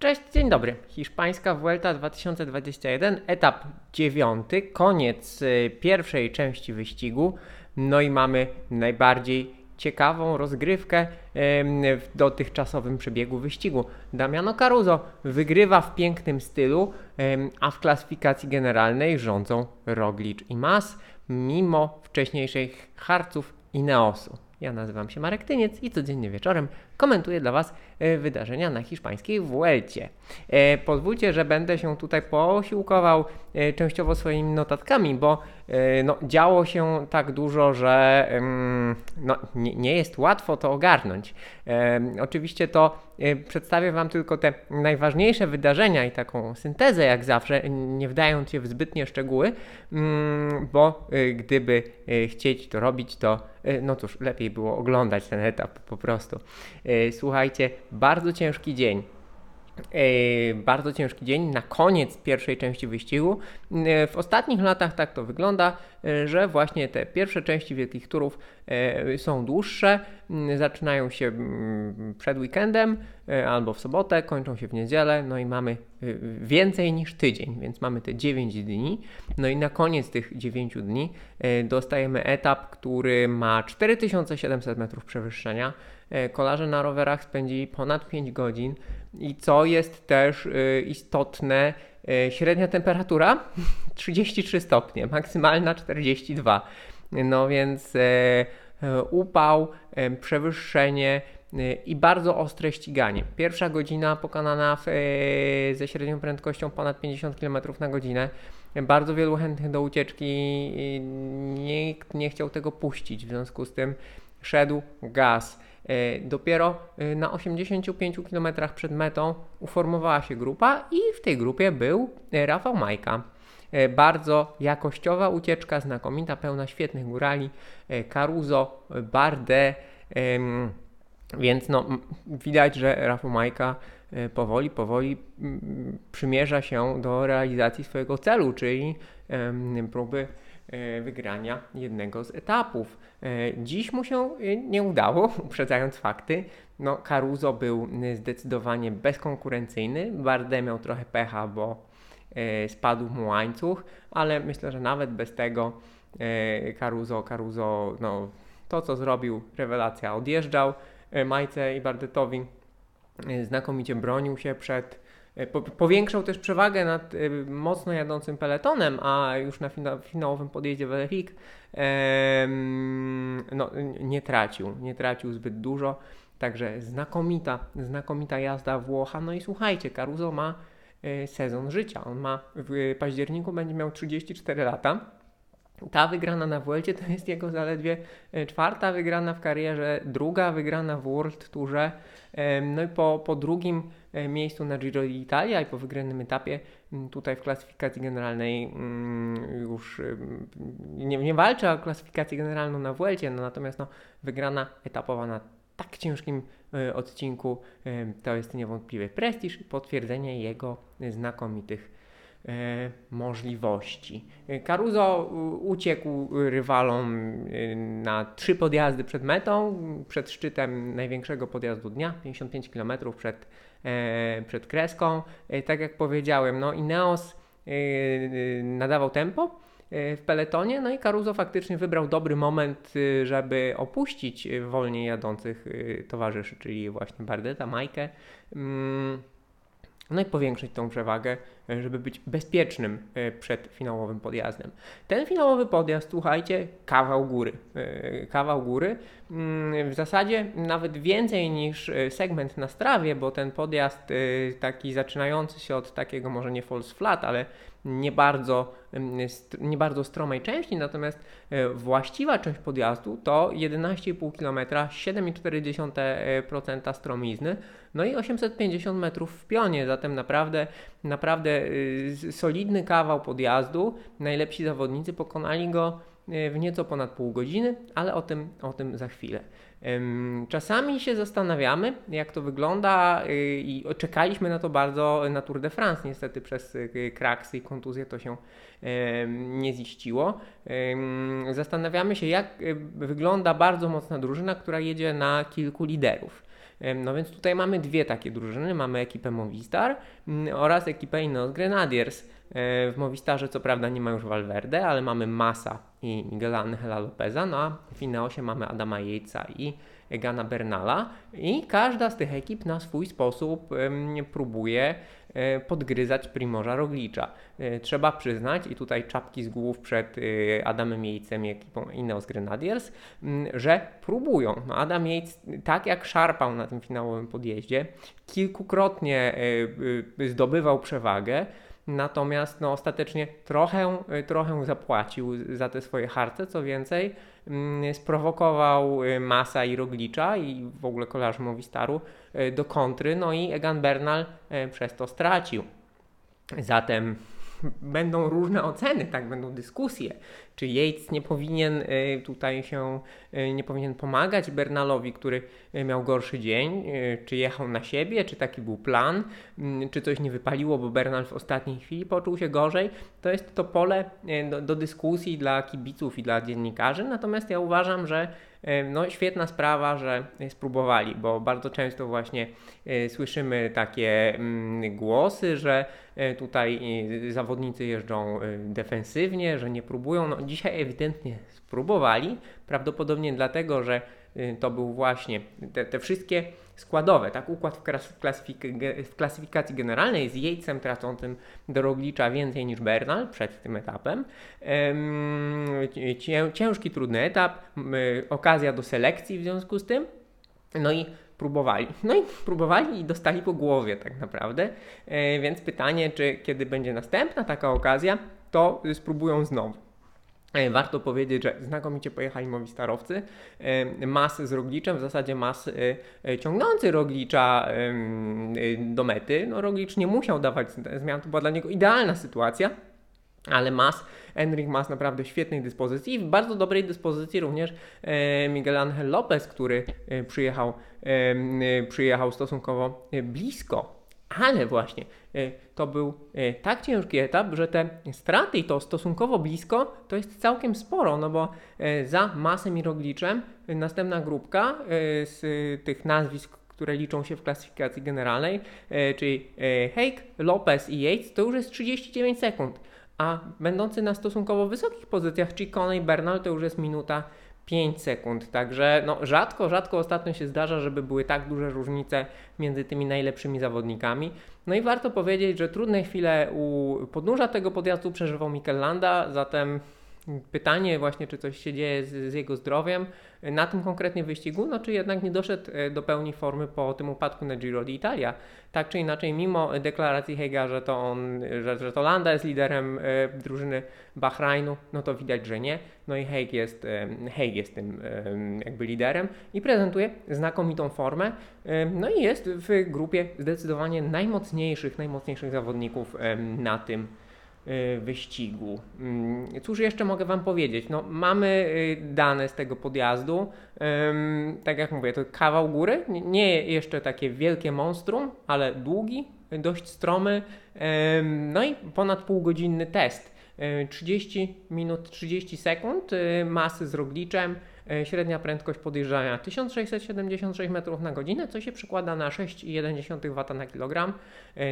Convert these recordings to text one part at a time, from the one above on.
Cześć, dzień dobry. Hiszpańska Vuelta 2021, etap dziewiąty, koniec y, pierwszej części wyścigu. No i mamy najbardziej ciekawą rozgrywkę w dotychczasowym przebiegu wyścigu. Damiano Caruso wygrywa w pięknym stylu, a w klasyfikacji generalnej rządzą Roglic i Mas, mimo wcześniejszych harców Ineosu. Ja nazywam się Marek Tyniec i codziennie wieczorem komentuję dla Was e, wydarzenia na hiszpańskiej Vuelcie. E, Pozwólcie, że będę się tutaj posiłkował e, częściowo swoimi notatkami, bo no, działo się tak dużo, że no, nie, nie jest łatwo to ogarnąć. Oczywiście to przedstawię Wam tylko te najważniejsze wydarzenia i taką syntezę, jak zawsze, nie wdając się w zbytnie szczegóły, mm, bo gdyby chcieć to robić, to no cóż, lepiej było oglądać ten etap po prostu. E, Słuchajcie, bardzo ciężki dzień. E, bardzo ciężki dzień na koniec pierwszej części wyścigu. E, W ostatnich latach tak to wygląda, że właśnie te pierwsze części wielkich turów są dłuższe, zaczynają się przed weekendem albo w sobotę, kończą się w niedzielę, no i mamy e, więcej niż tydzień, więc mamy te 9 dni. No i na koniec tych 9 dni e, dostajemy etap, który ma 4700 metrów przewyższenia. E, Kolarze na rowerach spędzili ponad 5 godzin i co jest też e, istotne, e, średnia temperatura 33 stopnie, maksymalna 42. No więc e, e, upał, e, przewyższenie e, i bardzo ostre ściganie. Pierwsza godzina pokonana w, e, ze średnią prędkością ponad 50 km na godzinę. Bardzo wielu chętnych do ucieczki i nikt nie chciał tego puścić, w związku z tym szedł gaz. Dopiero na 85 km przed metą uformowała się grupa i w tej grupie był Rafał Majka. Bardzo jakościowa ucieczka, znakomita, pełna świetnych górali. Caruso, Bardet, więc no, widać, że Rafał Majka e, powoli, powoli przymierza się do realizacji swojego celu, czyli próby e, wygrania jednego z etapów. E, Dziś mu się nie udało, uprzedzając fakty. No, Caruso był zdecydowanie bezkonkurencyjny. Bardet miał trochę pecha, bo spadł mu łańcuch, ale myślę, że nawet bez tego Caruso, Caruso, no, to co zrobił, rewelacja, odjeżdżał Majce i Bardetowi, e, znakomicie bronił się przed e, po, powiększał też przewagę nad e, mocno jadącym peletonem, a już na fina, finałowym podjeździe em, no, nie tracił, nie tracił zbyt dużo. Także znakomita, znakomita jazda Włocha. No i słuchajcie, Caruso ma e, sezon życia. On ma w październiku będzie miał 34 lata. Ta wygrana na Vuelcie to jest jego zaledwie e, czwarta wygrana w karierze, druga wygrana w World Tourze. No i po, po drugim e, miejscu na Giro d'Italia i po wygranym etapie tutaj w klasyfikacji generalnej mm, już nie, nie walczy o klasyfikację generalną na Vuelcie, no natomiast no, wygrana etapowa na tak ciężkim e, odcinku to jest niewątpliwy prestiż i potwierdzenie jego znakomitych możliwości. E, Caruso uciekł rywalom e, na trzy podjazdy przed metą, przed szczytem największego podjazdu dnia, 55 km przed, e, przed kreską. E, Tak jak powiedziałem, no Ineos e, e, nadawał tempo e, w peletonie, no i Caruso faktycznie wybrał dobry moment, e, żeby opuścić e, wolniej jadących e, towarzyszy, czyli właśnie Bardeta, Majkę. Mm, no i powiększyć tą przewagę, e, żeby być bezpiecznym e, przed finałowym podjazdem. Ten finałowy podjazd, słuchajcie, kawał góry. E, Kawał góry. Mm, W zasadzie nawet więcej niż e, segment na strawie, bo ten podjazd taki zaczynający się od takiego może nie false flat, ale nie bardzo, st- nie bardzo stromej części, natomiast właściwa część podjazdu to 11,5 km, 7,4% stromizny, no i 850 metrów w pionie, zatem naprawdę, naprawdę y, solidny kawał podjazdu. Najlepsi zawodnicy pokonali go y, w nieco ponad pół godziny, ale o tym, o tym za chwilę. Czasami się zastanawiamy, jak to wygląda y, i czekaliśmy na to bardzo na Tour de France. Niestety przez kraksy i kontuzję to się nie ziściło. Zastanawiamy się, jak wygląda bardzo mocna drużyna, która jedzie na kilku liderów. No więc tutaj mamy dwie takie drużyny. Mamy ekipę Movistar mm, oraz ekipę Ineos Grenadiers. W Movistarze co prawda nie ma już Valverde, ale mamy Massa i Miguel Angela Lopeza, no a w Ineosie mamy Adama Jejca i Egana Bernala i każda z tych ekip na swój sposób próbuje e, podgryzać Primorza Roglicza. E, trzeba przyznać, i tutaj czapki z głów przed e, Adamem Jejcem i ekipą Ineos Grenadiers, że próbują. No Adam Jejc tak jak szarpał na tym finałowym podjeździe, kilkukrotnie zdobywał przewagę, Natomiast no, ostatecznie trochę, trochę zapłacił za te swoje harce. Co więcej, mm, sprowokował y, Masa i Roglicza i w ogóle kolarzy Movistaru y, do kontry, no i Egan Bernal y, przez to stracił. Zatem będą różne oceny, tak, będą dyskusje. Czy Yates nie powinien y, tutaj się, y, nie powinien pomagać Bernalowi, który y, miał gorszy dzień, czy jechał na siebie, czy taki był plan, mm, czy coś nie wypaliło, bo Bernal w ostatniej chwili poczuł się gorzej. To jest to pole do, do dyskusji dla kibiców i dla dziennikarzy, natomiast ja uważam, że no, świetna sprawa, że spróbowali, bo bardzo często właśnie słyszymy takie mm, głosy, że tutaj zawodnicy jeżdżą defensywnie, że nie próbują. No, dzisiaj ewidentnie spróbowali, prawdopodobnie dlatego, że to był właśnie te, te wszystkie składowe, tak? Układ w, klasyfik- w klasyfikacji generalnej z Jejcem tracącym do Roglicza więcej niż Bernal przed tym etapem. Cię, ciężki, trudny etap, okazja do selekcji w związku z tym. No i próbowali. No i próbowali i dostali po głowie tak naprawdę. E, więc pytanie, czy kiedy będzie następna taka okazja, to spróbują znowu. E, warto powiedzieć, że znakomicie pojechali Movistarowcy. E, mas z Rogliczem, w zasadzie mas e, ciągnący Roglicza do mety. No, Roglicz nie musiał dawać zmian, to była dla niego idealna sytuacja. Ale Mas, Enric Mas naprawdę w świetnej dyspozycji i w bardzo dobrej dyspozycji również Miguel Angel Lopez, który przyjechał, przyjechał stosunkowo blisko ale właśnie e, to był e, tak ciężki etap, że te straty i to stosunkowo blisko to jest całkiem sporo, no bo e, za Masem i Rogliczem następna grupka z tych nazwisk, które liczą się w klasyfikacji generalnej, czyli Hake, Lopez i Yates, to już jest 39 sekund, a będący na stosunkowo wysokich pozycjach Chicone i Bernal to już jest minuta 5 sekund. Także no, rzadko, rzadko ostatnio się zdarza, żeby były tak duże różnice między tymi najlepszymi zawodnikami. No i warto powiedzieć, że trudne chwile u podnóża tego podjazdu przeżywał Mikel Landa, zatem pytanie właśnie, czy coś się dzieje z, z, jego zdrowiem na tym konkretnie wyścigu, no czy jednak nie doszedł e, do pełni formy po tym upadku na Giro d'Italia. Tak czy inaczej, mimo deklaracji Hega, że to on, że, że to Landa jest liderem e, drużyny Bahrajnu, no to widać, że nie. No i Haig jest, e, jest tym jakby liderem i prezentuje znakomitą formę. No i jest w grupie zdecydowanie najmocniejszych, najmocniejszych zawodników na tym wyścigu. Mm, cóż jeszcze mogę Wam powiedzieć? No, mamy y, dane z tego podjazdu. Tak jak mówię, to kawał góry. Nie jeszcze takie wielkie monstrum, ale długi, dość stromy. No i ponad półgodzinny test. 30 minut 30 sekund y, masy z rogliczem, średnia prędkość podjeżdżania 1676 metrów na godzinę, co się przekłada na 6,1 W na kilogram.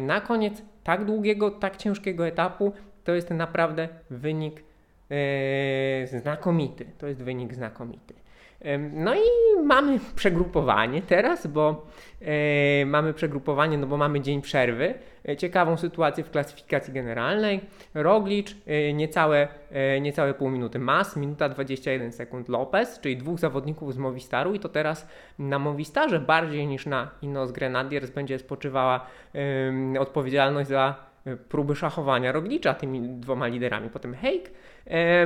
Na koniec tak długiego, tak ciężkiego etapu to jest naprawdę wynik znakomity. To jest wynik znakomity. No i mamy przegrupowanie teraz, bo e, mamy przegrupowanie, no bo mamy dzień przerwy. E, ciekawą sytuację w klasyfikacji generalnej. Roglicz niecałe, niecałe pół minuty Mas, minuta 21 sekund Lopez, czyli dwóch zawodników z Movistaru i to teraz na Movistarze bardziej niż na Inos Grenadiers będzie spoczywała odpowiedzialność za próby szachowania Roglicza tymi dwoma liderami. Potem Hake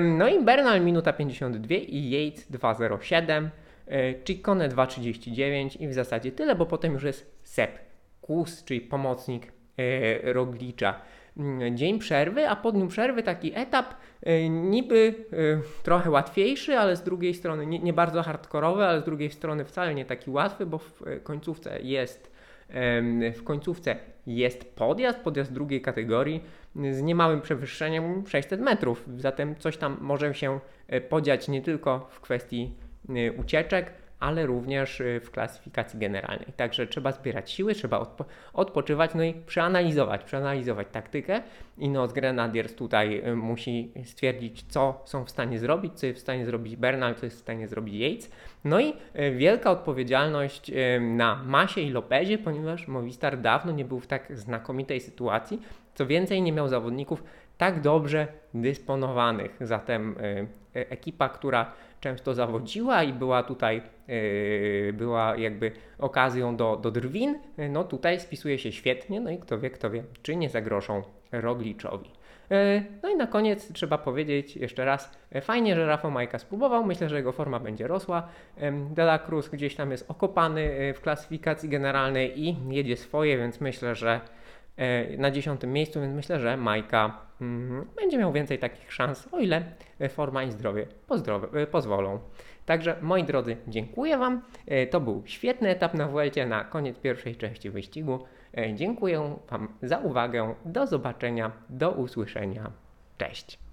no i Bernal minuta 52 i Yates 2.07, e, Ciccone 2.39 i w zasadzie tyle, bo potem już jest Sep Kus, czyli pomocnik e, Roglicza. Mm, dzień przerwy, a po dniu przerwy taki etap e, niby trochę łatwiejszy, ale z drugiej strony nie, nie bardzo hardkorowy, ale z drugiej strony wcale nie taki łatwy, bo w końcówce jest w końcówce jest podjazd, podjazd drugiej kategorii z niemałym przewyższeniem 600 metrów. Zatem coś tam może się e, podziać nie tylko w kwestii e, ucieczek, ale również y, w klasyfikacji generalnej. Także trzeba zbierać siły, trzeba odpo odpoczywać, no i przeanalizować, przeanalizować taktykę. Ineos Grenadiers tutaj y, musi stwierdzić, co są w stanie zrobić, co jest w stanie zrobić Bernal, co jest w stanie zrobić Yates. No i y, wielka odpowiedzialność na Masie i Lopezie, ponieważ Movistar dawno nie był w tak znakomitej sytuacji. Co więcej, nie miał zawodników tak dobrze dysponowanych. Zatem ekipa, która często zawodziła i była tutaj, yy, była jakby okazją do, do drwin, no tutaj spisuje się świetnie, no i kto wie, kto wie, czy nie zagrożą Rogliczowi. Yy, no i na koniec trzeba powiedzieć jeszcze raz, fajnie, że Rafa Majka spróbował, myślę, że jego forma będzie rosła. De La Cruz gdzieś tam jest okopany w klasyfikacji generalnej i jedzie swoje, więc myślę, że E, na dziesiątym miejscu, więc myślę, że Majka mm, będzie miał więcej takich szans, o ile forma i zdrowie e, pozwolą. Także moi drodzy, dziękuję Wam. E, to był świetny etap na Vuelcie na koniec pierwszej części wyścigu. Dziękuję Wam za uwagę. Do zobaczenia, do usłyszenia. Cześć.